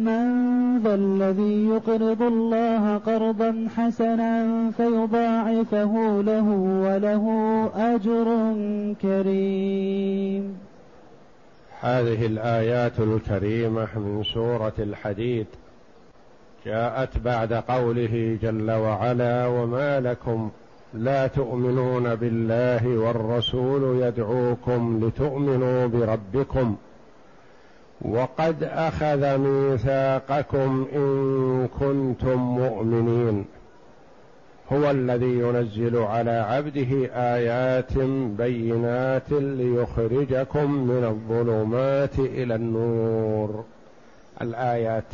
من ذا الذي يقرض الله قرضا حسنا فيضاعفه له وله أجر كريم. هذه الآيات الكريمة من سورة الحديد. جاءت بعد قوله جل وعلا وما لكم لا تؤمنون بالله والرسول يدعوكم لتؤمنوا بربكم وقد أخذ ميثاقكم إن كنتم مؤمنين. هو الذي ينزل على عبده آيات بينات ليخرجكم من الظلمات إلى النور. الآيات.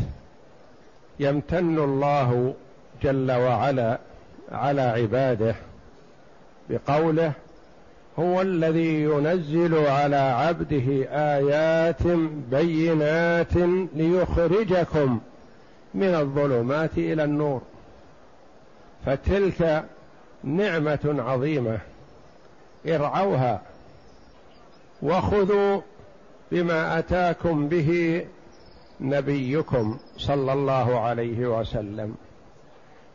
يمتن الله جل وعلا على عباده بقوله هو الذي ينزل على عبده آيات بينات ليخرجكم من الظلمات إلى النور. فتلك نعمة عظيمة. ارعوها وخذوا بما أتاكم به نبيكم صلى الله عليه وسلم.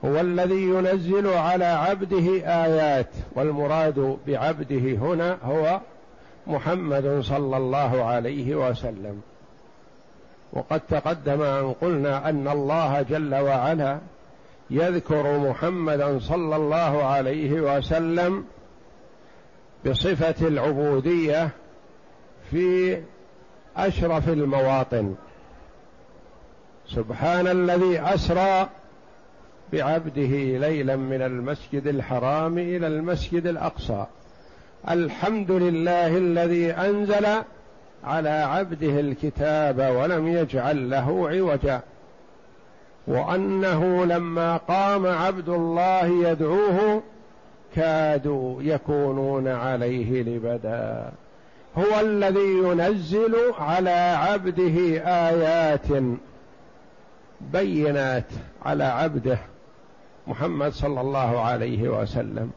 هو الذي ينزل على عبده آيات والمراد بعبده هنا هو محمد صلى الله عليه وسلم. وقد تقدم أن قلنا أن الله جل وعلا يذكر محمدا صلى الله عليه وسلم بصفة العبودية في أشرف المواطن. سبحان الذي أسرى بعبده ليلا من المسجد الحرام إلى المسجد الأقصى. الحمد لله الذي أنزل على عبده الكتاب ولم يجعل له عوجا. وأنه لما قام عبد الله يدعوه كادوا يكونون عليه لبدا. هو الذي ينزل على عبده آيات بينات على عبده. محمد صلى الله عليه وسلم.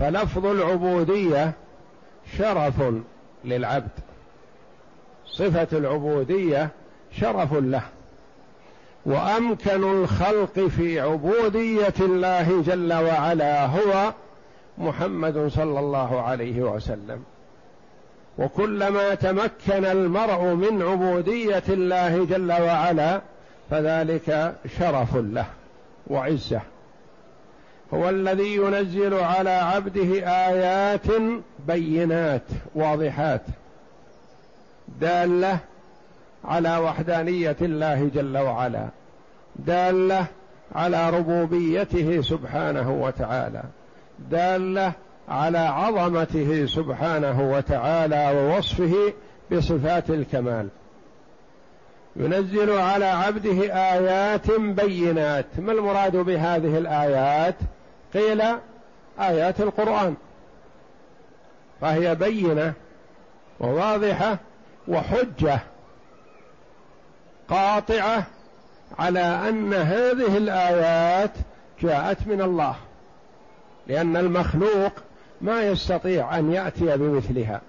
فلفظ العبودية شرف للعبد. صفة العبودية شرف له. وأمكن الخلق في عبودية الله جل وعلا هو محمد صلى الله عليه وسلم. وكلما تمكن المرء من عبودية الله جل وعلا فذلك شرف له. وعزة. هو الذي ينزل على عبده آيات بينات واضحات دالة على وحدانية الله جل وعلا دالة على ربوبيته سبحانه وتعالى دالة على عظمته سبحانه وتعالى ووصفه بصفات الكمال. ينزل على عبده آيات بينات. ما المراد بهذه الآيات؟ قيل آيات القرآن. فهي بينة وواضحة وحجة قاطعة على أن هذه الآيات جاءت من الله. لأن المخلوق ما يستطيع أن يأتي بمثلها.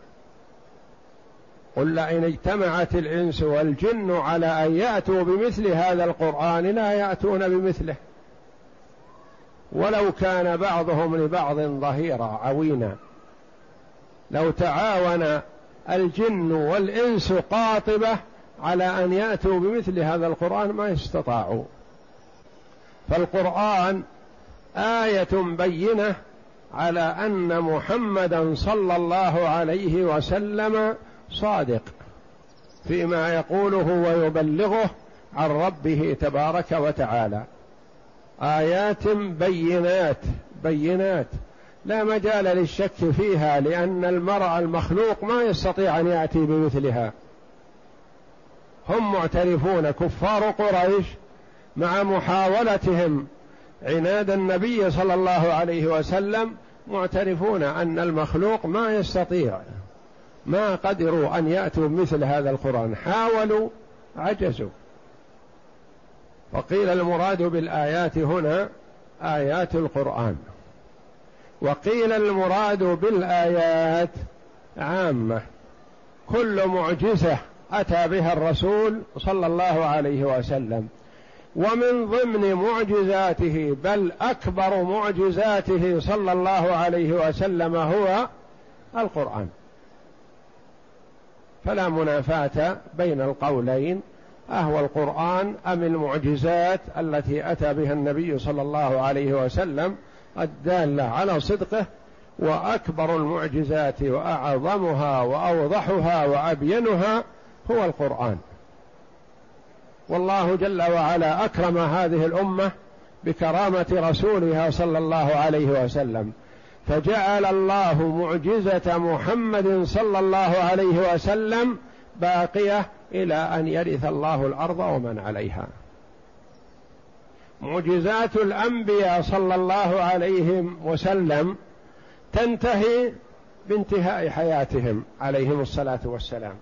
قل لئن اجتمعت الإنس والجن على أن يأتوا بمثل هذا القرآن لا يأتون بمثله. ولو كان بعضهم لبعض ظهيرا عوينا. لو تعاون الجن والإنس قاطبة على أن يأتوا بمثل هذا القرآن ما استطاعوا. فالقرآن آية بينة على أن محمدا صلى الله عليه وسلم صادق فيما يقوله ويبلغه عن ربه تبارك وتعالى. آيات بينات بينات. لا مجال للشك فيها لأن المرء المخلوق ما يستطيع أن يأتي بمثلها. هم معترفون كفار قريش مع محاولتهم. عناد النبي صلى الله عليه وسلم معترفون أن المخلوق ما يستطيع ما قدروا أن يأتوا بمثل هذا القرآن. حاولوا عجزوا. وقيل المراد بالآيات هنا آيات القرآن. وقيل المراد بالآيات عامة. كل معجزة أتى بها الرسول صلى الله عليه وسلم. ومن ضمن معجزاته بل أكبر معجزاته صلى الله عليه وسلم هو القرآن. فلا منافاة بين القولين أهو القرآن أم المعجزات التي أتى بها النبي صلى الله عليه وسلم الدالة على صدقه وأكبر المعجزات وأعظمها وأوضحها وأبينها هو القرآن. والله جل وعلا أكرم هذه الأمة بكرامة رسولها صلى الله عليه وسلم. فجعل الله معجزة محمد صلى الله عليه وسلم باقية إلى أن يرث الله الأرض ومن عليها. معجزات الأنبياء صلى الله عليه وسلم تنتهي بانتهاء حياتهم عليهم الصلاة والسلام.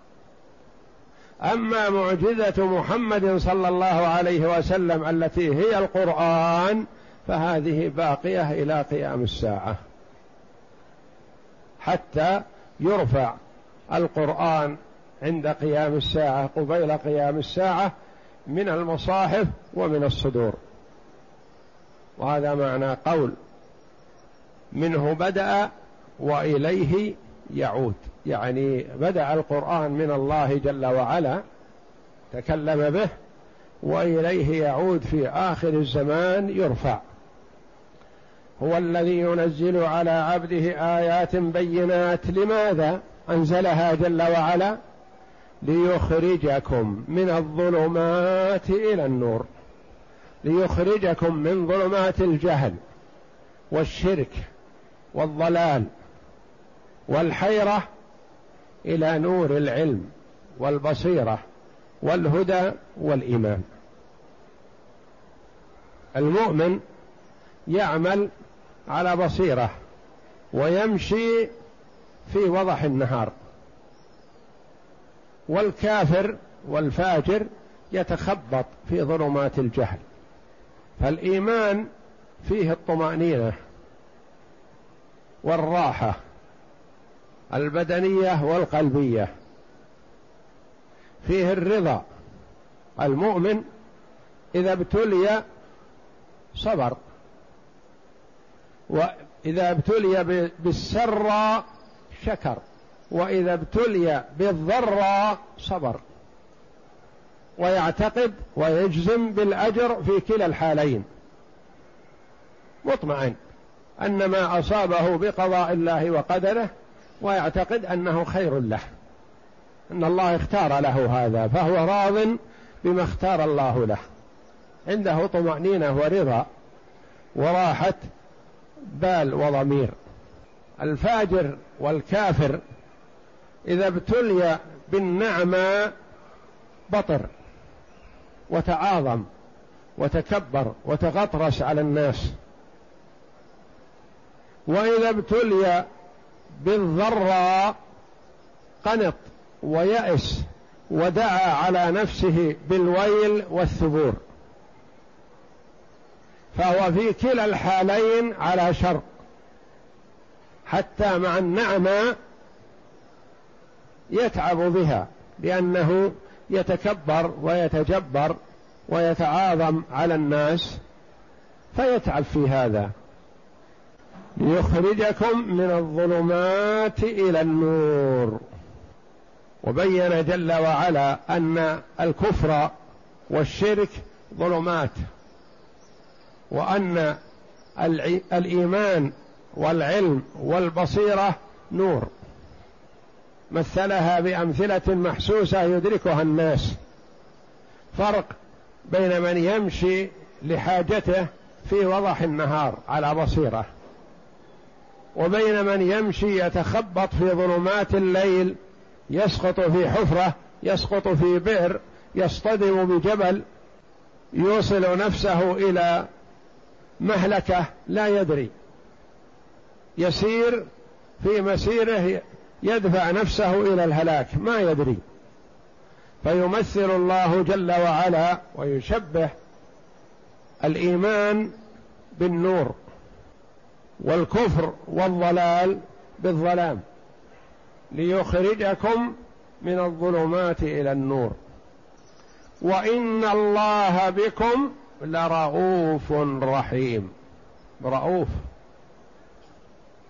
أما معجزة محمد صلى الله عليه وسلم التي هي القرآن فهذه باقية إلى قيام الساعة. حتى يرفع القرآن عند قيام الساعة قبيل قيام الساعة من المصاحف ومن الصدور. وهذا معنى قول منه بدأ وإليه يعود. يعني بدأ القرآن من الله جل وعلا تكلم به وإليه يعود في آخر الزمان يرفع. هو الذي ينزل على عبده آيات بينات لماذا أنزلها جل وعلا؟ ليخرجكم من الظلمات إلى النور. ليخرجكم من ظلمات الجهل والشرك والضلال والحيرة إلى نور العلم والبصيرة والهدى والإيمان. المؤمن يعمل على بصيرة ويمشي في وضح النهار. والكافر والفاجر يتخبط في ظلمات الجهل. فالإيمان فيه الطمأنينة والراحة البدنية والقلبية. فيه الرضا المؤمن إذا ابتلي صبر. وإذا ابتلي بالسر شكر وإذا ابتلي بالضر صبر. ويعتقد ويجزم بالأجر في كلا الحالين. مطمئن أن ما أصابه بقضاء الله وقدره ويعتقد أنه خير له. أن الله اختار له هذا فهو راض بما اختار الله له. عنده طمأنينة ورضا وراحة بال وضمير. الفاجر والكافر إذا ابتلي بالنعمى بطر وتعاظم وتكبر وتغطرس على الناس. وإذا ابتلي بالضراء قنط ويأس ودعا على نفسه بالويل والثبور. فهو في كلا الحالين على شر حتى مع النعمة يتعب بها لأنه يتكبر ويتجبر ويتعاظم على الناس فيتعب في هذا. ليخرجكم من الظلمات إلى النور. وبين جل وعلا أن الكفر والشرك ظلمات. وأن الإيمان والعلم والبصيرة نور. مثلها بأمثلة محسوسة يدركها الناس. فرق بين من يمشي لحاجته في وضح النهار على بصيرة وبين من يمشي يتخبط في ظلمات الليل يسقط في حفرة يسقط في بئر يصطدم بجبل يوصل نفسه إلى مهلكه لا يدري. يسير في مسيره يدفع نفسه إلى الهلاك ما يدري. فيمثل الله جل وعلا ويشبه الإيمان بالنور والكفر والضلال بالظلام ليخرجكم من الظلمات إلى النور. وإن الله بكم لرؤوف رحيم. رؤوف.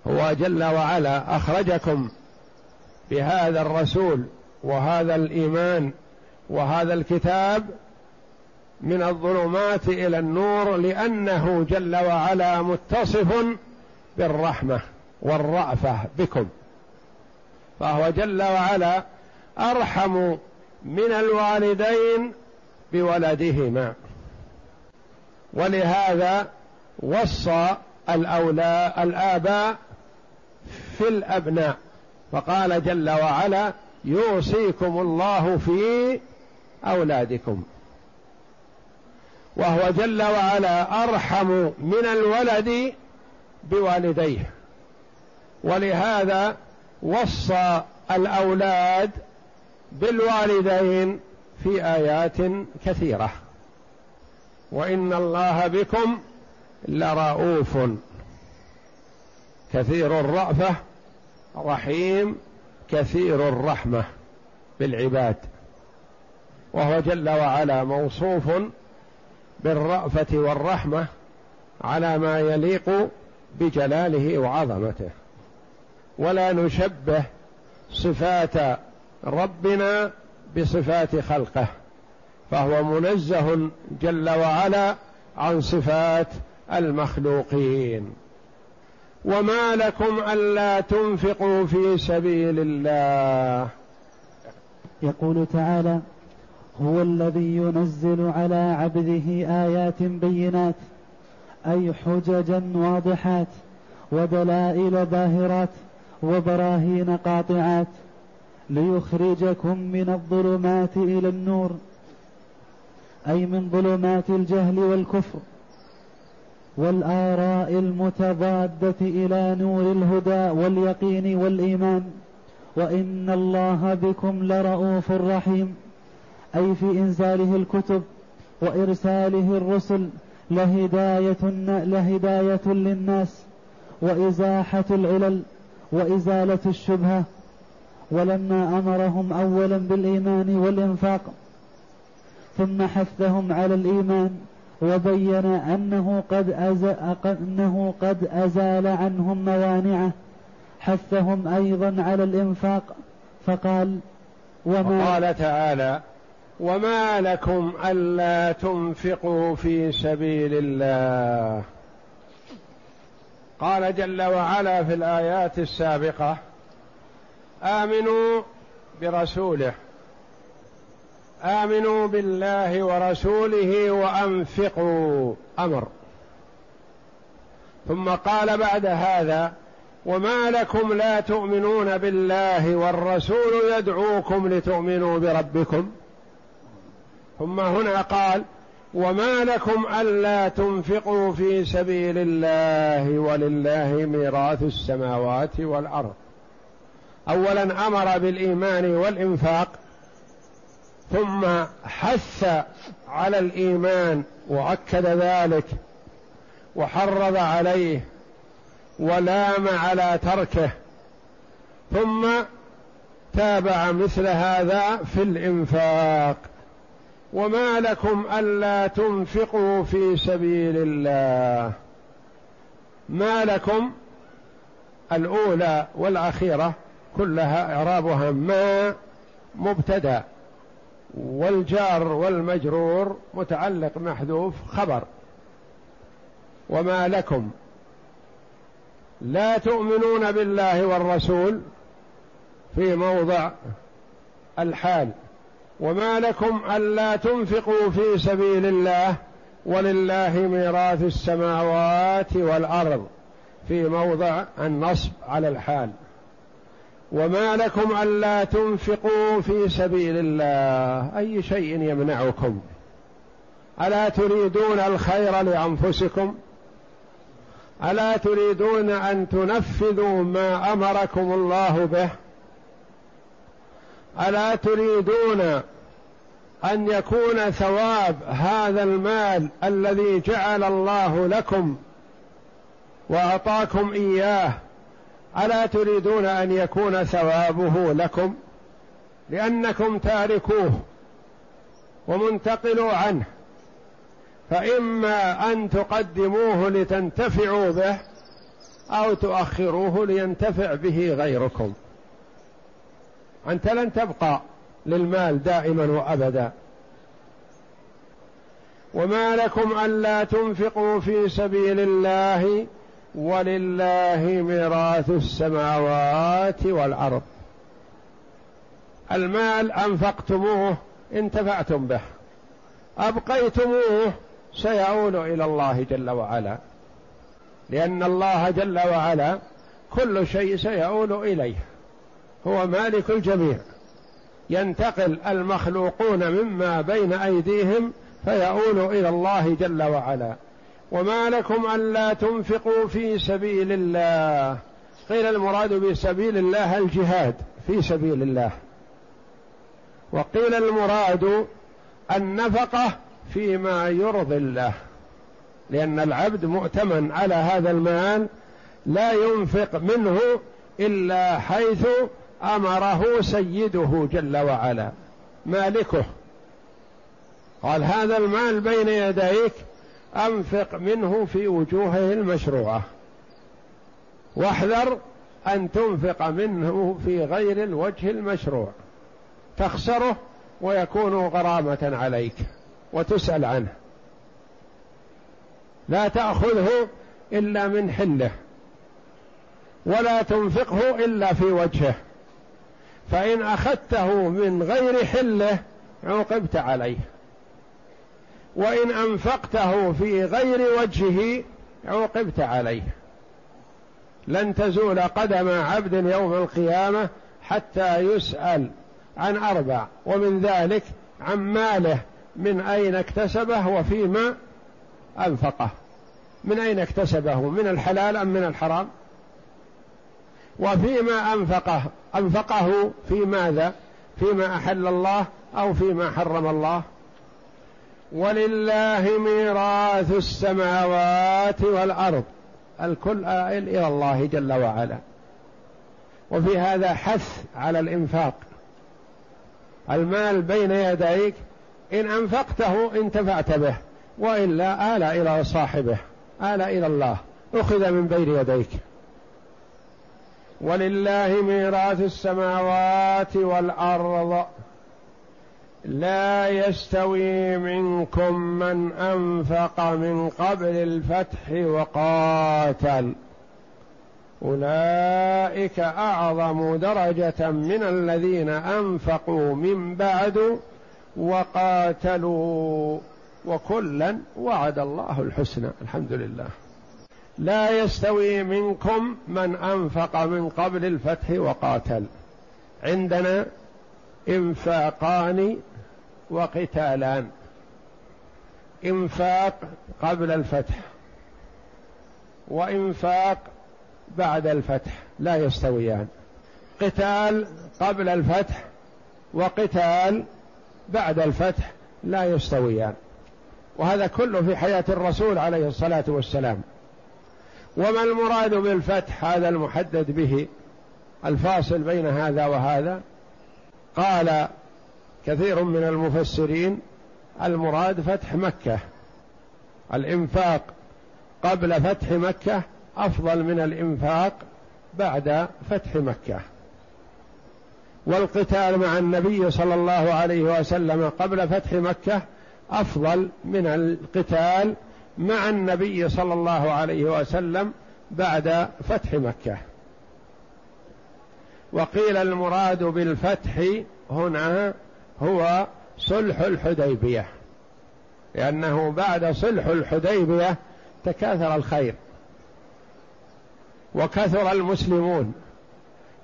هو جل وعلا أخرجكم بهذا الرسول وهذا الإيمان وهذا الكتاب من الظلمات إلى النور لأنه جل وعلا متصف بالرحمة والرأفة بكم. فهو جل وعلا أرحم من الوالدين بولدهما. ولهذا وصى الاولاد الآباء في الأبناء. فقال جل وعلا يوصيكم الله في أولادكم. وهو جل وعلا أرحم من الولد بوالديه. ولهذا وصى الأولاد بالوالدين في آيات كثيرة. وإن الله بكم لرؤوف. كثير الرأفة رحيم كثير الرحمة بالعباد. وهو جل وعلا موصوف بالرأفة والرحمة على ما يليق بجلاله وعظمته. ولا نشبه صفات ربنا بصفات خلقه. فهو منزه جل وعلا عن صفات المخلوقين. وما لكم ألا تنفقوا في سبيل الله. يقول تعالى هو الذي ينزل على عبده آيات بينات أي حججا واضحات ودلائل باهرات وبراهين قاطعات ليخرجكم من الظلمات إلى النور. أي من ظلمات الجهل والكفر والآراء المتضادة إلى نور الهدى واليقين والإيمان. وإن الله بكم لرؤوف رحيم. أي في إنزاله الكتب وإرساله الرسل لهداية لهداية للناس. وإزاحة العلل وإزالة الشبهة. ولما أمرهم اولا بالإيمان والإنفاق ثم حثهم على الإيمان وبين أنه قد, أنه قد أزال عنهم موانعه. حثهم أيضا على الإنفاق فقال وما قال تعالى وما لكم ألا تنفقوا في سبيل الله. قال جل وعلا في الآيات السابقة آمنوا برسوله. آمنوا بالله ورسوله وأنفقوا أمر. ثم قال بعد هذا وما لكم لا تؤمنون بالله والرسول يدعوكم لتؤمنوا بربكم. ثم هنا قال وما لكم ألا تنفقوا في سبيل الله ولله ميراث السماوات والأرض. اولا أمر بالإيمان والإنفاق ثم حث على الإيمان وأكد ذلك وحرض عليه ولام على تركه ثم تابع مثل هذا في الإنفاق وما لكم ألا تنفقوا في سبيل الله ما لكم الأولى والأخيرة كلها إعرابها ما مبتدأ والجار والمجرور متعلق محذوف خبر. وما لكم. لا تؤمنون بالله والرسول في موضع الحال. وما لكم ألا تنفقوا في سبيل الله ولله ميراث السماوات والأرض في موضع النصب على الحال. وما لكم ألا تنفقوا في سبيل الله. أي شيء يمنعكم؟ ألا تريدون الخير لأنفسكم؟ ألا تريدون أن تنفذوا ما أمركم الله به؟ ألا تريدون أن يكون ثواب هذا المال الذي جعل الله لكم وأعطاكم إياه ألا تريدون أن يكون ثوابه لكم؟ لأنكم تاركوه ومنتقلوا عنه. فإما أن تقدموه لتنتفعوا به أو تؤخروه لينتفع به غيركم. أنت لن تبقى للمال دائما وابدا. وما لكم ألا تنفقوا في سبيل الله ولله ميراث السماوات والأرض. المال أنفقتموه انتفعتم به. أبقيتموه سيعود إلى الله جل وعلا. لأن الله جل وعلا كل شيء سيعود إليه. هو مالك الجميع. ينتقل المخلوقون مما بين أيديهم فيؤول إلى الله جل وعلا. وما لكم ألا تنفقوا في سبيل الله. قيل المراد بسبيل الله الجهاد في سبيل الله. وقيل المراد النفقة فيما يرضي الله. لأن العبد مؤتمن على هذا المال لا ينفق منه إلا حيث أمره سيده جل وعلا مالكه. قال هذا المال بين يديك أنفق منه في وجوهه المشروعة. واحذر أن تنفق منه في غير الوجه المشروع. تخسره ويكون غرامة عليك وتسأل عنه. لا تأخذه إلا من حله. ولا تنفقه إلا في وجهه. فإن أخذته من غير حله عوقبت عليه. وإن أنفقته في غير وجهه عوقبت عليه. لن تزول قدم عبد يوم القيامة حتى يسأل عن أربع ومن ذلك عن ماله من أين اكتسبه وفيما أنفقه. من أين اكتسبه؟ من الحلال أم من الحرام؟ وفيما أنفقه أنفقه في ماذا؟ فيما أحل الله أو فيما حرم الله؟ ولله ميراث السماوات والأرض. الكل آئل إلى الله جل وعلا. وفي هذا حث على الإنفاق. المال بين يديك إن أنفقته انتفعت به وإلا آل إلى صاحبه آل إلى الله أخذ من بين يديك. ولله ميراث السماوات والأرض. لا يستوي منكم من أنفق من قبل الفتح وقاتل. أولئك أعظم درجة من الذين أنفقوا من بعد وقاتلوا وكلا وعد الله الحسنى الحمد لله. لا يستوي منكم من أنفق من قبل الفتح وقاتل. عندنا إنفاقان وقتالان. إنفاق قبل الفتح وإنفاق بعد الفتح لا يستويان. قتال قبل الفتح وقتال بعد الفتح لا يستويان. وهذا كله في حياة الرسول عليه الصلاة والسلام. وما المراد بالفتح؟ هذا المحدد به الفاصل بين هذا وهذا. قال كثير من المفسرين المراد فتح مكة. الإنفاق قبل فتح مكة أفضل من الإنفاق بعد فتح مكة. والقتال مع النبي صلى الله عليه وسلم قبل فتح مكة أفضل من القتال مع النبي صلى الله عليه وسلم بعد فتح مكة. وقيل المراد بالفتح هنا هو صلح الحديبية. لأنه بعد صلح الحديبية تكاثر الخير. وكثر المسلمون.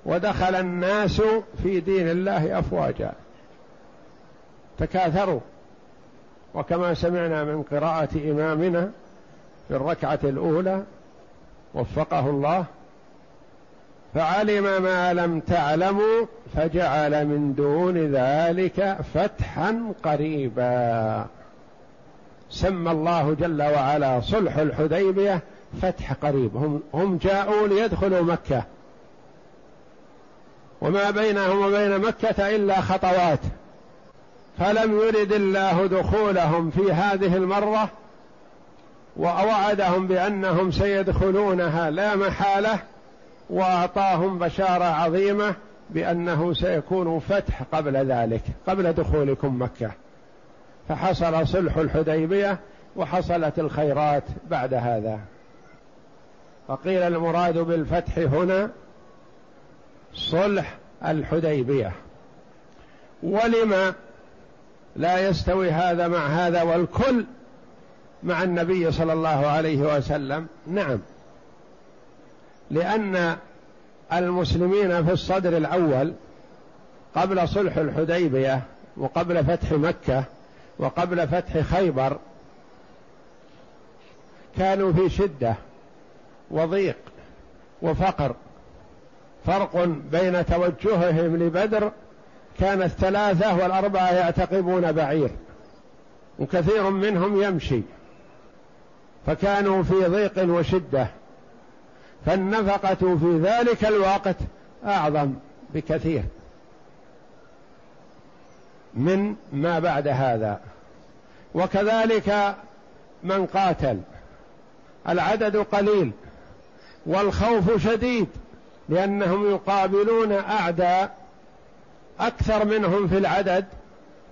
ودخل الناس في دين الله أفواجا. تكاثروا. وكما سمعنا من قراءة إمامنا في الركعة الأولى وفقه الله فعلم ما لم تعلموا فجعل من دون ذلك فتحا قريبا. سمى الله جل وعلا صلح الحديبية فتح قريب. هم هم جاءوا ليدخلوا مكة. وما بينهم وبين مكة إلا خطوات. فلم يرد الله دخولهم في هذه المرة ووعدهم بأنهم سيدخلونها. لا محالة وأعطاهم بشارة عظيمة بأنه سيكون فتح قبل ذلك قبل دخولكم مكة. فحصل صلح الحديبية وحصلت الخيرات بعد هذا. فقيل المراد بالفتح هنا صلح الحديبية. ولما لا يستوي هذا مع هذا والكل مع النبي صلى الله عليه وسلم؟ نعم. لأن المسلمين في الصدر الأول قبل صلح الحديبية وقبل فتح مكة وقبل فتح خيبر كانوا في شدة وضيق وفقر. فرق بين توجههم لبدر كان الثلاثة والأربعة يعتقبون بعير وكثير منهم يمشي فكانوا في ضيق وشدة. فالنفقة في ذلك الوقت أعظم بكثير. من ما بعد هذا. وكذلك من قاتل. العدد قليل. والخوف شديد. لأنهم يقابلون أعداء أكثر منهم في العدد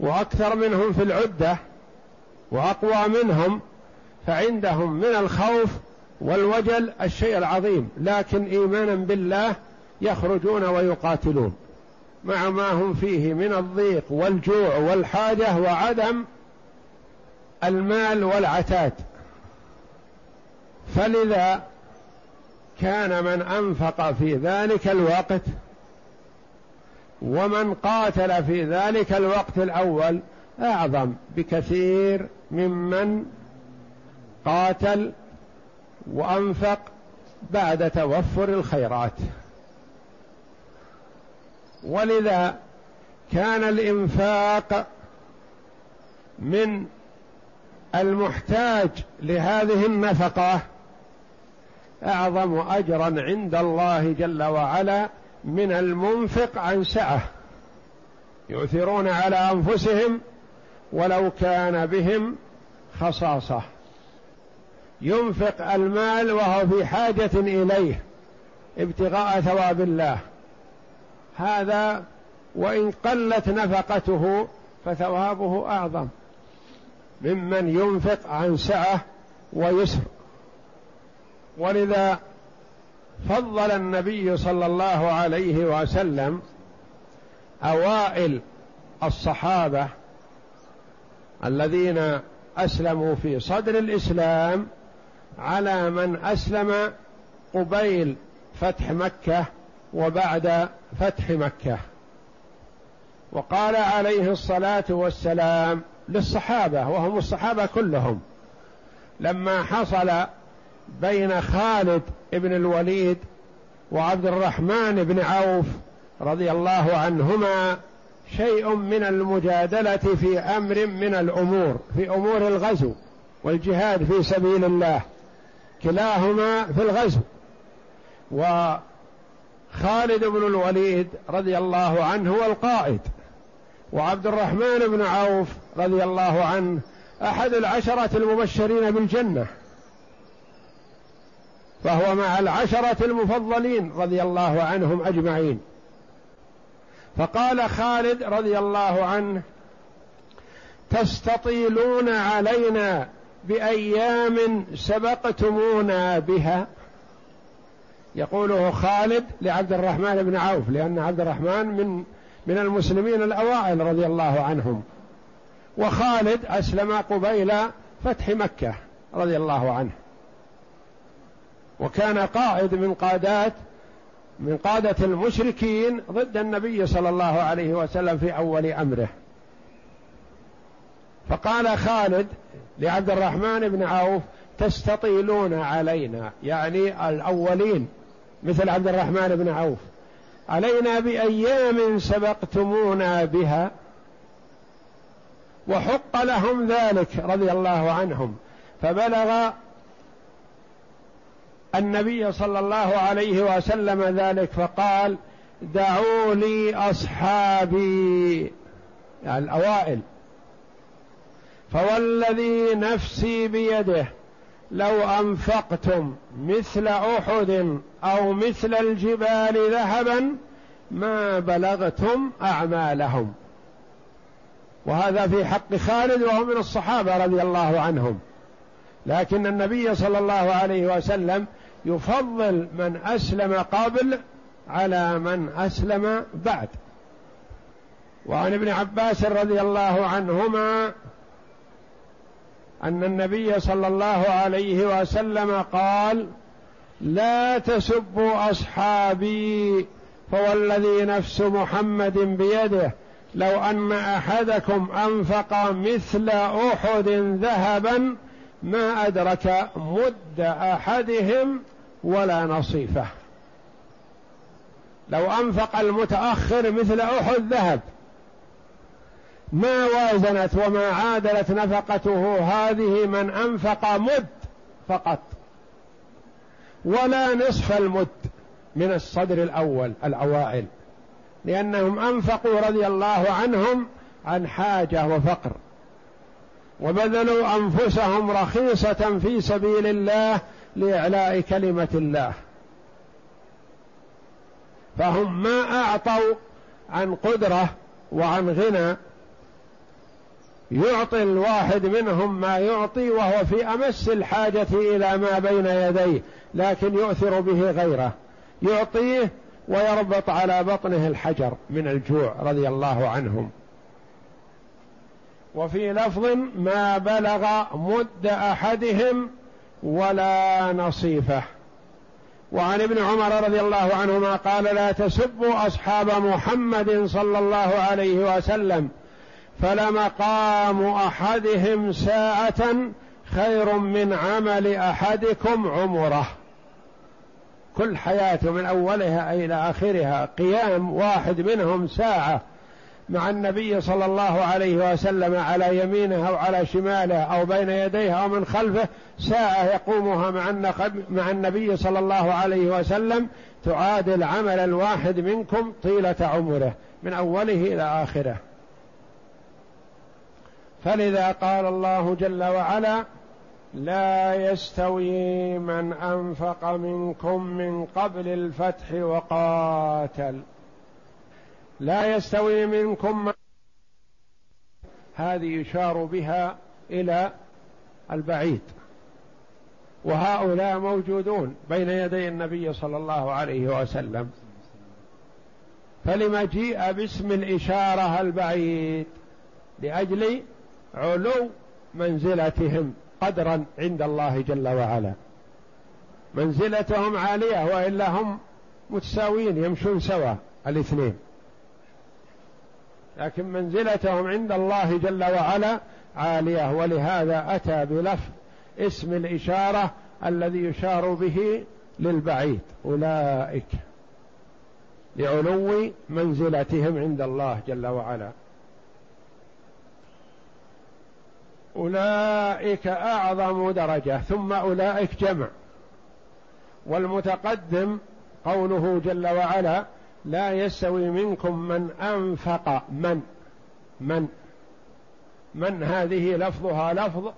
وأكثر منهم في العدة وأقوى منهم. فعندهم من الخوف والوجل الشيء العظيم لكن إيمانا بالله يخرجون ويقاتلون. مع ما هم فيه من الضيق والجوع والحاجة وعدم المال والعتاد. فلذا كان من أنفق في ذلك الوقت ومن قاتل في ذلك الوقت الأول أعظم بكثير ممن قاتل وأنفق بعد توفر الخيرات. ولذا كان الإنفاق من المحتاج لهذه النفقة أعظم أجرا عند الله جل وعلا من المنفق عن سعة. يؤثرون على أنفسهم ولو كان بهم خصاصة. ينفق المال وهو في حاجة إليه ابتغاء ثواب الله. هذا وإن قلت نفقته فثوابه أعظم. ممن ينفق عن سعة ويسر. ولذا فضل النبي صلى الله عليه وسلم أوائل الصحابة الذين أسلموا في صدر الإسلام على من أسلم قبيل فتح مكة وبعد فتح مكة. وقال عليه الصلاة والسلام للصحابة وهم الصحابة كلهم لما حصل بين خالد بن الوليد وعبد الرحمن بن عوف رضي الله عنهما شيء من المجادلة في أمر من الأمور في أمور الغزو والجهاد في سبيل الله. كلاهما في الغزو. وخالد بن الوليد رضي الله عنه هو القائد. وعبد الرحمن بن عوف رضي الله عنه أحد العشرة المبشرين بالجنة. فهو مع العشرة المفضلين رضي الله عنهم أجمعين. فقال خالد رضي الله عنه تستطيلون علينا بأيام سبقتمونا بها. يقوله خالد لعبد الرحمن بن عوف لأن عبد الرحمن من من المسلمين الأوائل رضي الله عنهم. وخالد أسلم قبيل فتح مكة رضي الله عنه. وكان قائد من قادات من قادة المشركين ضد النبي صلى الله عليه وسلم في أول أمره. فقال خالد لعبد الرحمن بن عوف تستطيلون علينا يعني الأولين مثل عبد الرحمن بن عوف. علينا بأيام سبقتمونا بها وحق لهم ذلك رضي الله عنهم. فبلغ النبي صلى الله عليه وسلم ذلك فقال دعوا لي أصحابي. يعني الأوائل. فوالذي نفسي بيده لو أنفقتم مثل أحد أو مثل الجبال ذهبا ما بلغتم أعمالهم. وهذا في حق خالد وهو من الصحابة رضي الله عنهم. لكن النبي صلى الله عليه وسلم يفضل من أسلم قبل على من أسلم بعد. وعن ابن عباس رضي الله عنهما أن النبي صلى الله عليه وسلم قال لا تسبوا أصحابي فوالذي نفس محمد بيده. لو أن أحدكم أنفق مثل أحد ذهبا ما أدرك مد أحدهم ولا نصيفه. لو أنفق المتأخر مثل أحد ذهب ما وازنت وما عادلت نفقته هذه من أنفق مد فقط. ولا نصف المد من الصدر الأول الأوائل. لأنهم أنفقوا رضي الله عنهم عن حاجة وفقر. وبذلوا أنفسهم رخيصة في سبيل الله لإعلاء كلمة الله. فهم ما أعطوا عن قدرة وعن غنى يعطي الواحد منهم ما يعطي وهو في أمس الحاجة إلى ما بين يديه لكن يؤثر به غيره. يعطيه ويربط على بطنه الحجر من الجوع رضي الله عنهم. وفي لفظ ما بلغ مد أحدهم ولا نصيفه. وعن ابن عمر رضي الله عنهما قال لا تسبوا أصحاب محمد صلى الله عليه وسلم فلمقام أحدهم ساعة خير من عمل أحدكم عمرة. كل حياته من أولها إلى آخرها قيام واحد منهم ساعة مع النبي صلى الله عليه وسلم على يمينه أو على شماله أو بين يديه أو من خلفه. ساعة يقومها مع مع النبي صلى الله عليه وسلم تعادل عمل الواحد منكم طيلة عمره من أوله إلى آخره. فلذا قال الله جل وعلا لا يستوي من أنفق منكم من قبل الفتح وقاتل. لا يستوي منكم من هذه يشار بها إلى البعيد. وهؤلاء موجودون بين يدي النبي صلى الله عليه وسلم. فلما جيء باسم الإشارة البعيد لأجل علو منزلتهم قدرا عند الله جل وعلا. منزلتهم عالية وإلا هم متساويين يمشون سوا الاثنين. لكن منزلتهم عند الله جل وعلا عالية ولهذا أتى بلفظ اسم الإشارة الذي يشار به للبعيد أولئك لعلو منزلتهم عند الله جل وعلا. أولئك أعظم درجة ثم أولئك جمع. والمتقدم قوله جل وعلا لا يستوي منكم من انفق من؟ من؟ من هذه لفظها لفظ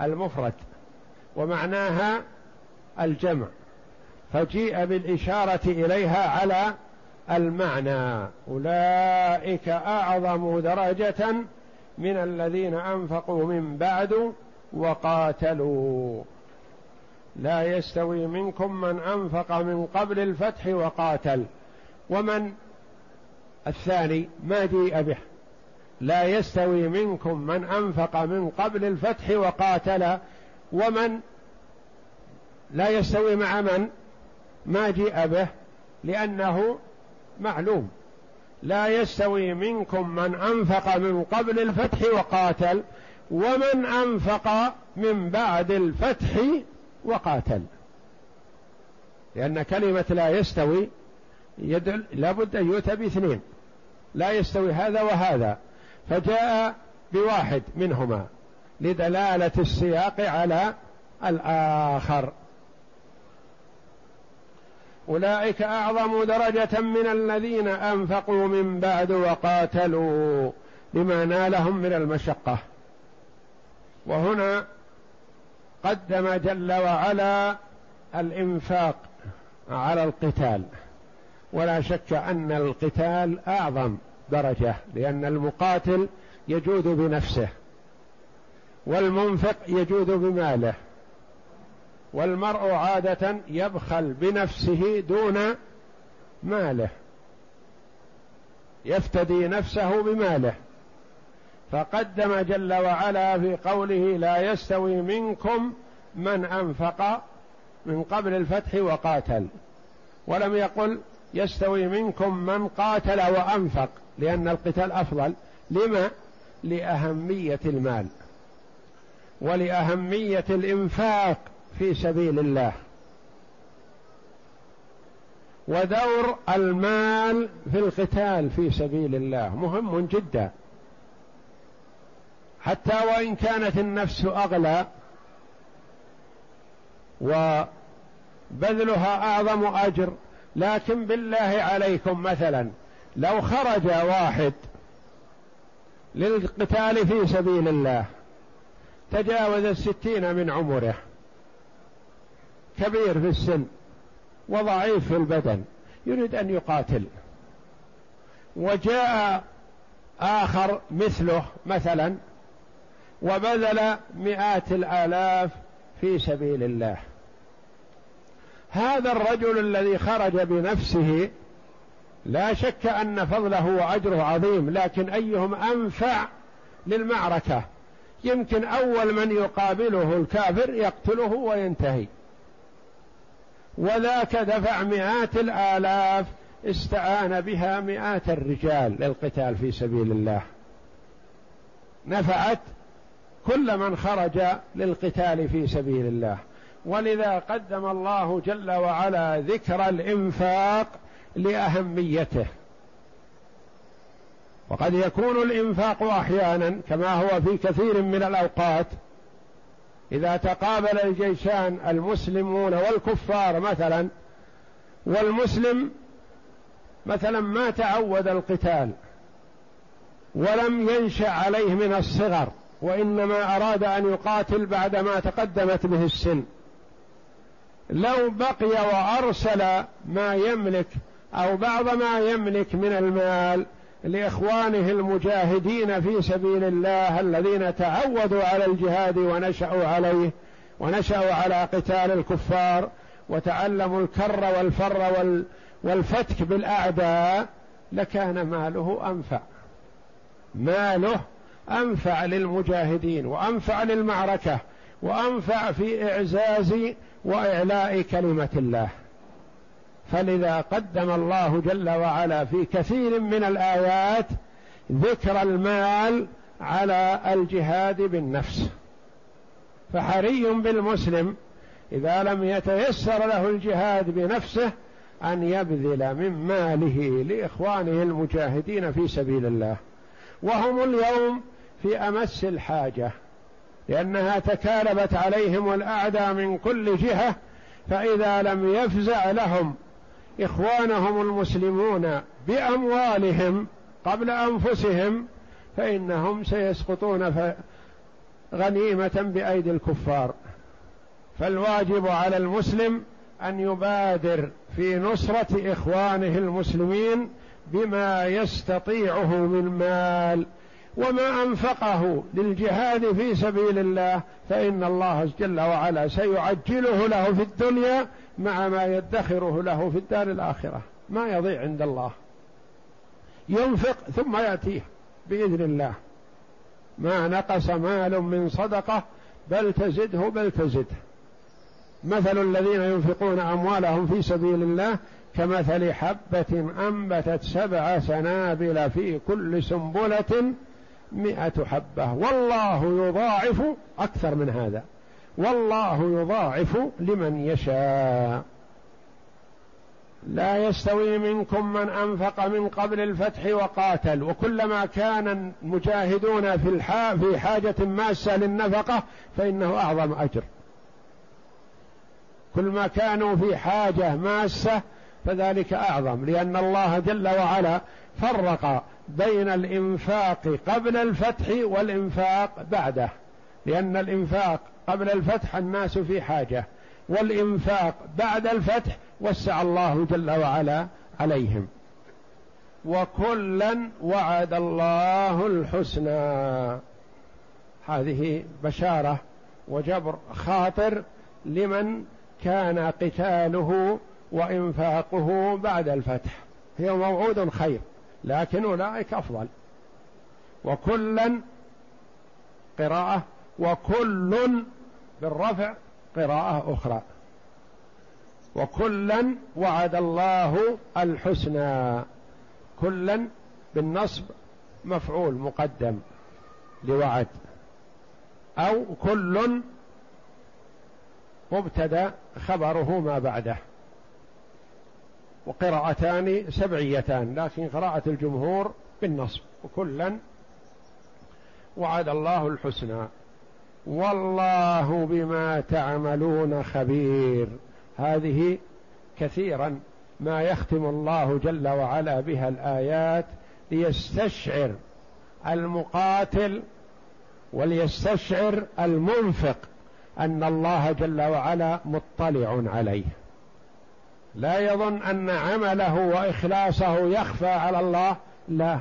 المفرد ومعناها الجمع. فجيء بالإشارة إليها على المعنى أولئك أعظم درجة من الذين أنفقوا من بعد وقاتلوا. لا يستوي منكم من أنفق من قبل الفتح وقاتل. ومن الثاني ما جيء به. لا يستوي منكم من أنفق من قبل الفتح وقاتل. ومن لا يستوي مع من ما جيء به لأنه معلوم. لا يستوي منكم من أنفق من قبل الفتح وقاتل ومن أنفق من بعد الفتح وقاتل. لأن كلمة لا يستوي يدل لابد أن يؤتى باثنين. لا يستوي هذا وهذا. فجاء بواحد منهما لدلالة السياق على الآخر. أولئك أعظم درجة من الذين أنفقوا من بعد وقاتلوا لما نالهم من المشقة. وهنا قدم جل وعلا الإنفاق على القتال. ولا شك أن القتال أعظم درجة لأن المقاتل يجود بنفسه والمنفق يجود بماله. والمرء عادة يبخل بنفسه دون ماله. يفتدي نفسه بماله. فقدم جل وعلا في قوله لا يستوي منكم من أنفق من قبل الفتح وقاتل. ولم يقل يستوي منكم من قاتل وأنفق لأن القتال أفضل. لما؟ لأهمية المال. ولأهمية الإنفاق. في سبيل الله. ودور المال في القتال في سبيل الله. مهم جدا. حتى وإن كانت النفس أغلى وبذلها أعظم أجر. لكن بالله عليكم مثلا لو خرج واحد للقتال في سبيل الله تجاوز الستين من عمره. كبير في السن وضعيف في البدن يريد أن يقاتل. وجاء آخر مثله مثلا وبذل مئات الآلاف في سبيل الله. هذا الرجل الذي خرج بنفسه لا شك أن فضله وأجره عظيم لكن أيهم أنفع للمعركة؟ يمكن أول من يقابله الكافر يقتله وينتهي. وذاك دفع مئات الآلاف استعان بها مئات الرجال للقتال في سبيل الله. نفعت كل من خرج للقتال في سبيل الله. ولذا قدم الله جل وعلا ذكر الإنفاق لأهميته. وقد يكون الإنفاق أحيانا كما هو في كثير من الأوقات إذا تقابل الجيشان المسلمون والكفار مثلا والمسلم مثلا ما تعود القتال ولم ينشأ عليه من الصغر وإنما أراد أن يقاتل بعدما تقدمت به السن. لو بقي وأرسل ما يملك أو بعض ما يملك من المال لإخوانه المجاهدين في سبيل الله الذين تعودوا على الجهاد ونشأوا عليه ونشأوا على قتال الكفار وتعلموا الكر والفر والفتك بالأعداء لكان ماله أنفع. ماله أنفع للمجاهدين وأنفع للمعركة وأنفع في إعزاز وإعلاء كلمة الله. فلذا قدم الله جل وعلا في كثير من الآيات ذكر المال على الجهاد بالنفس. فحري بالمسلم إذا لم يتيسر له الجهاد بنفسه أن يبذل من ماله لإخوانه المجاهدين في سبيل الله. وهم اليوم في أمس الحاجة لأنها تكالبت عليهم الاعداء من كل جهة فإذا لم يفزع لهم إخوانهم المسلمون بأموالهم قبل أنفسهم فإنهم سيسقطون غنيمة بأيدي الكفار. فالواجب على المسلم أن يبادر في نصرة إخوانه المسلمين بما يستطيعه من مال وما أنفقه للجهاد في سبيل الله فإن الله جل وعلا سيعجله له في الدنيا مع ما يدخره له في الدار الآخرة. ما يضيع عند الله. ينفق ثم يأتيه بإذن الله. ما نقص مال من صدقة بل تزده بل تزده. مثل الذين ينفقون أموالهم في سبيل الله كمثل حبة أنبتت سبع سنابل في كل سنبلة مئة حبة. والله يضاعف أكثر من هذا. والله يضاعف لمن يشاء. لا يستوي منكم من أنفق من قبل الفتح وقاتل. وكلما كان المجاهدون في في حاجة ماسة للنفقة فإنه أعظم أجر. كل ما كانوا في حاجة ماسة فذلك أعظم. لأن الله جل وعلا فرق بين الإنفاق قبل الفتح والإنفاق بعده لأن الإنفاق قبل الفتح الناس في حاجة والإنفاق بعد الفتح وسع الله جل وعلا عليهم. وكلا وعد الله الحسنى. هذه بشارة وجبر خاطر لمن كان قتاله وإنفاقه بعد الفتح. هي موعود خير. لكن أولئك أفضل. وكلا قراءة وكل بالرفع قراءة أخرى. وكلا وعد الله الحسنى. كلا بالنصب مفعول مقدم لوعد. أو كل مبتدأ خبره ما بعده. وقراءتان سبعيتان لكن قراءة الجمهور بالنصب وكلا وعد الله الحسنى. والله بما تعملون خبير. هذه كثيرا ما يختم الله جل وعلا بها الآيات ليستشعر المقاتل وليستشعر المنفق أن الله جل وعلا مطلع عليه. لا يظن أن عمله وإخلاصه يخفى على الله لا.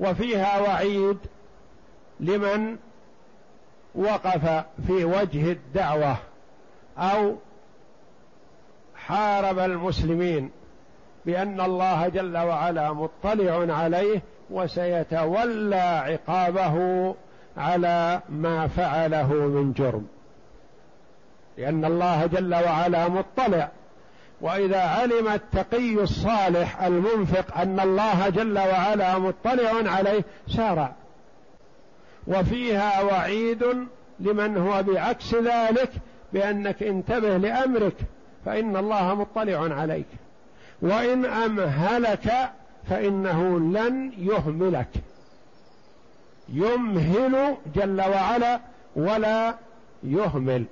وفيها وعيد لمن وقف في وجه الدعوة أو حارب المسلمين بأن الله جل وعلا مطلع عليه وسيتولى عقابه على ما فعله من جرم. لأن الله جل وعلا مطلع وإذا علم التقي الصالح المنفق أن الله جل وعلا مطلع عليه سارع وفيها وعيد لمن هو بعكس ذلك بأنك انتبه لأمرك فإن الله مطلع عليك. وإن أمهلك فإنه لن يهملك. يمهل جل وعلا ولا يهمل.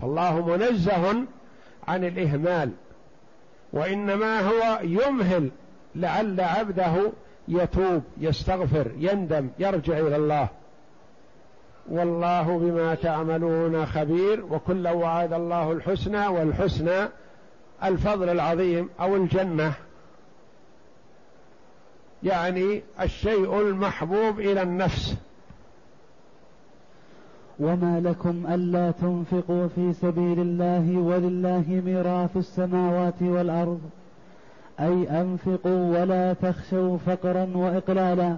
فالله منزه عن الإهمال وإنما هو يمهل لعل عبده يتوب يستغفر يندم يرجع إلى الله. والله بما تعملون خبير وكلا وعد الله الحسنى والحسنى الفضل العظيم أو الجنة. يعني الشيء المحبوب إلى النفس. وما لكم ألا تنفقوا في سبيل الله ولله ميراث السماوات والأرض. أي أنفقوا ولا تخشوا فقرا وإقلالا.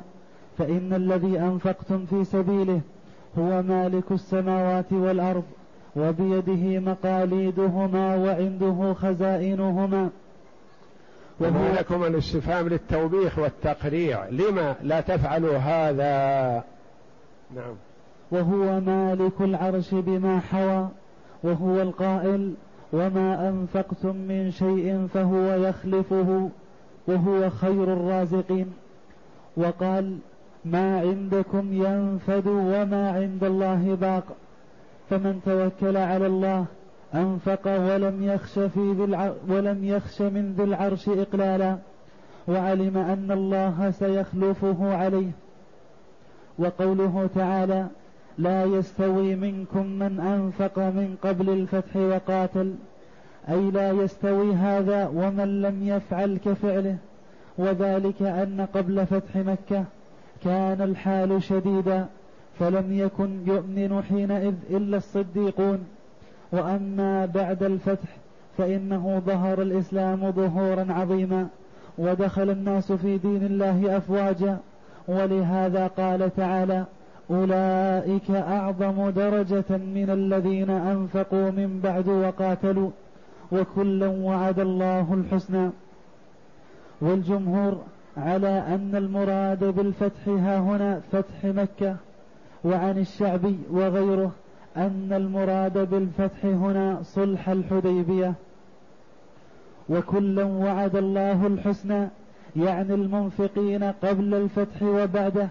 فإن الذي أنفقتم في سبيله هو مالك السماوات والأرض. وبيده مقاليدهما وعنده خزائنهما. وهو لكم الاستفهام للتوبيخ والتقريع. لما لا تفعلوا هذا. نعم. وهو مالك العرش بما حوى وهو القائل وما أنفقتم من شيء فهو يخلفه وهو خير الرازقين وقال ما عندكم ينفد وما عند الله باق فمن توكل على الله أنفق ولم يخش في ذي ولم يخش من ذي العرش إقلالا وعلم أن الله سيخلفه عليه وقوله تعالى لا يستوي منكم من أنفق من قبل الفتح وقاتل. أي لا يستوي هذا ومن لم يفعل كفعله. وذلك أن قبل فتح مكة كان الحال شديدا فلم يكن يؤمن حينئذ إلا الصديقون. وأما بعد الفتح فإنه ظهر الإسلام ظهورا عظيما ودخل الناس في دين الله أفواجا. ولهذا قال تعالى أولئك أعظم درجة من الذين أنفقوا من بعد وقاتلوا وكلا وعد الله الحسنى. والجمهور على أن المراد بالفتح ها هنا فتح مكة وعن الشعبي وغيره أن المراد بالفتح هنا صلح الحديبية. وكلا وعد الله الحسنى يعني المنفقين قبل الفتح وبعده.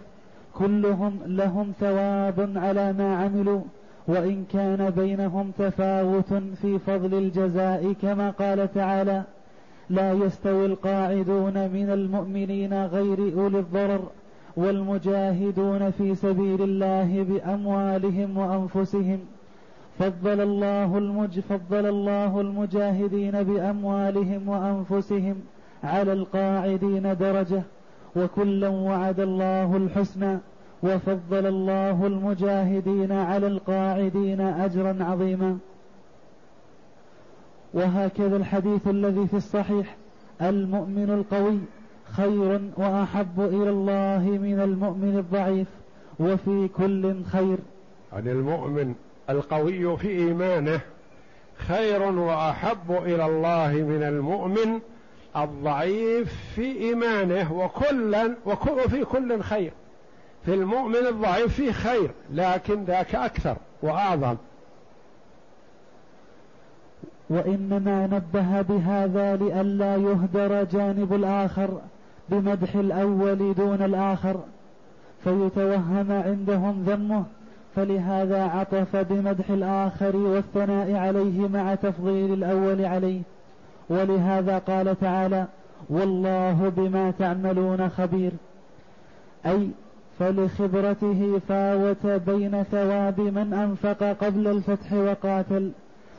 كلهم لهم ثواب على ما عملوا وإن كان بينهم تفاوت في فضل الجزاء كما قال تعالى لا يستوي القاعدون من المؤمنين غير أولي الضرر والمجاهدون في سبيل الله بأموالهم وأنفسهم. فضل الله المج فضل الله المجاهدين بأموالهم وأنفسهم على القاعدين درجة. وكلا وعد الله الحسنى وفضل الله المجاهدين على القاعدين أجرا عظيما. وهكذا الحديث الذي في الصحيح المؤمن القوي خير وأحب إلى الله من المؤمن الضعيف وفي كل خير. عن المؤمن القوي في إيمانه خير وأحب إلى الله من المؤمن الضعيف في إيمانه وكلا وفي كل خير. في المؤمن الضعيف فيه خير لكن ذاك أكثر وأعظم. وإنما نبه بهذا لئلا يهدر جانب الآخر بمدح الأول دون الآخر فيتوهم عندهم ذمه فلهذا عطف بمدح الآخر والثناء عليه مع تفضيل الأول عليه. ولهذا قال تعالى والله بما تعملون خبير. أي فلخبرته فاوت بين ثواب من أنفق قبل الفتح وقاتل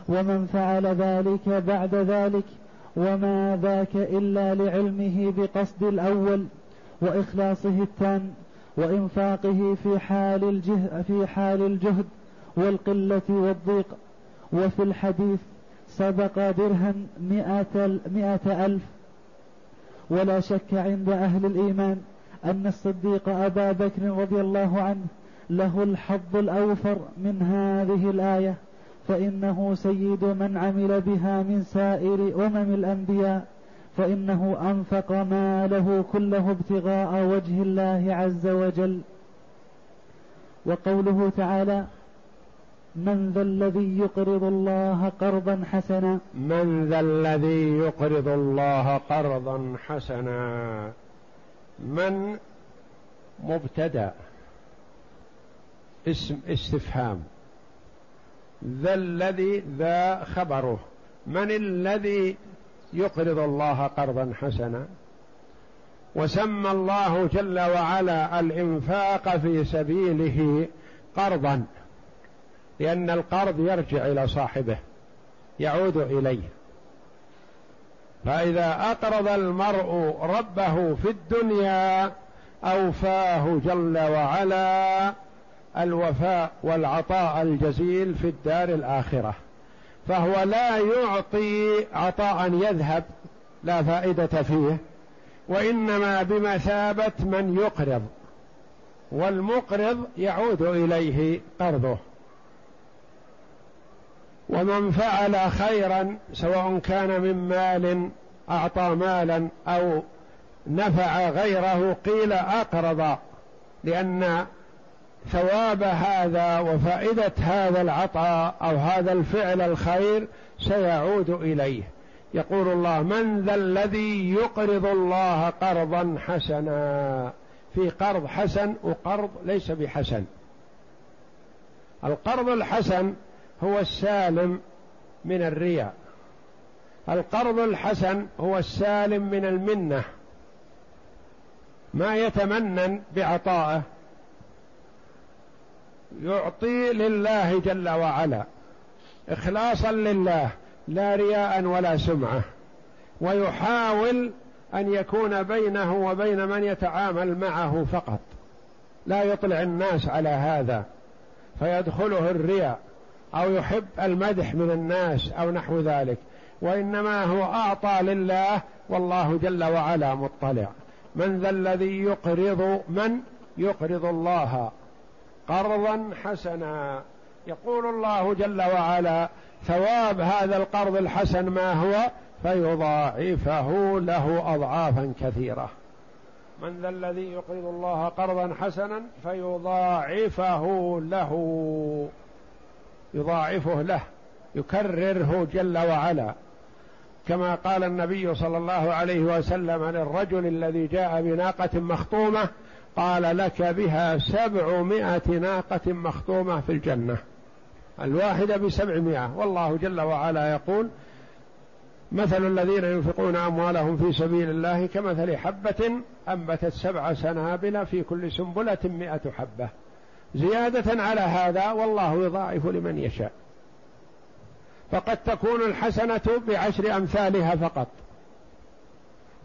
ومن فعل ذلك بعد ذلك وما ذاك إلا لعلمه بقصد الأول وإخلاصه التام وإنفاقه في حال الجهد في حال الجهد والقلة والضيق وفي الحديث سبق درهم مئة, مئة ألف. ولا شك عند أهل الإيمان أن الصديق أبا بكر رضي الله عنه له الحظ الأوفر من هذه الآية فإنه سيد من عمل بها من سائر أمم الأنبياء فإنه أنفق ماله كله ابتغاء وجه الله عز وجل. وقوله تعالى من ذا الذي يقرض الله قرضا حسنا؟ من ذا الذي يقرض الله قرضا حسنا؟ من مبتدأ. اسم استفهام. ذا الذي ذا خبره. من الذي يقرض الله قرضا حسنا؟ وسمى الله جل وعلا الإنفاق في سبيله قرضا. لأن القرض يرجع إلى صاحبه يعود إليه. فإذا أقرض المرء ربه في الدنيا أوفاه جل وعلا الوفاء والعطاء الجزيل في الدار الآخرة. فهو لا يعطي عطاء يذهب لا فائدة فيه وإنما بمثابة من يقرض والمقرض يعود إليه قرضه. ومن فعل خيرا سواء كان من مال أعطى مالا أو نفع غيره قيل أقرض. لأن ثواب هذا وفائدة هذا العطاء أو هذا الفعل الخير سيعود إليه. يقول الله من ذا الذي يقرض الله قرضا حسنا؟ في قرض حسن وقرض ليس بحسن. القرض الحسن هو السالم من الرياء. القرض الحسن هو السالم من المنة. ما يتمنن بعطائه يعطي لله جل وعلا اخلاصا لله لا رياء ولا سمعة. ويحاول أن يكون بينه وبين من يتعامل معه فقط. لا يطلع الناس على هذا فيدخله الرياء. أو يحب المدح من الناس أو نحو ذلك وإنما هو أعطى لله والله جل وعلا مطلع. من ذا الذي يقرض من؟ يقرض الله قرضا حسنا. يقول الله جل وعلا ثواب هذا القرض الحسن ما هو؟ فيضاعفه له أضعافا كثيرة. من ذا الذي يقرض الله قرضا حسنا فيضاعفه له. يضاعفه له يكرره جل وعلا. كما قال النبي صلى الله عليه وسلم للرجل الذي جاء بناقة مخطومة قال لك بها سبعمائة ناقة مخطومة في الجنة. الواحدة بسبعمائة. والله جل وعلا يقول مثل الذين ينفقون أموالهم في سبيل الله كمثل حبة أنبتت سبع سنابل في كل سنبلة مئة حبة. زيادة على هذا والله يضاعف لمن يشاء. فقد تكون الحسنة بعشر أمثالها فقط.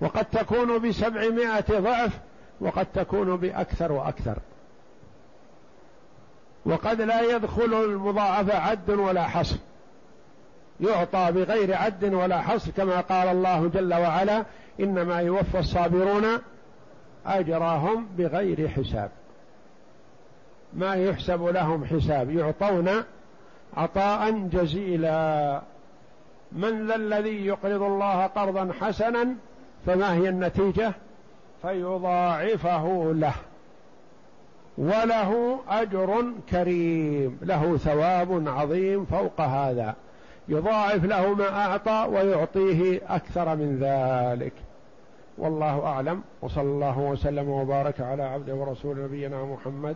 وقد تكون بسبعمائة ضعف وقد تكون بأكثر وأكثر. وقد لا يدخل المضاعفة عد ولا حصر. يعطى بغير عد ولا حصر كما قال الله جل وعلا إنما يوفى الصابرون أجرهم بغير حساب. ما يحسب لهم حساب يعطون عطاء جزيلا. من ذا الذي يقرض الله قرضا حسنا فما هي النتيجة؟ فيضاعفه له. وله أجر كريم له ثواب عظيم فوق هذا. يضاعف له ما أعطى ويعطيه أكثر من ذلك. والله أعلم. وصلى الله وسلم وبارك على عبده ورسول نبينا محمد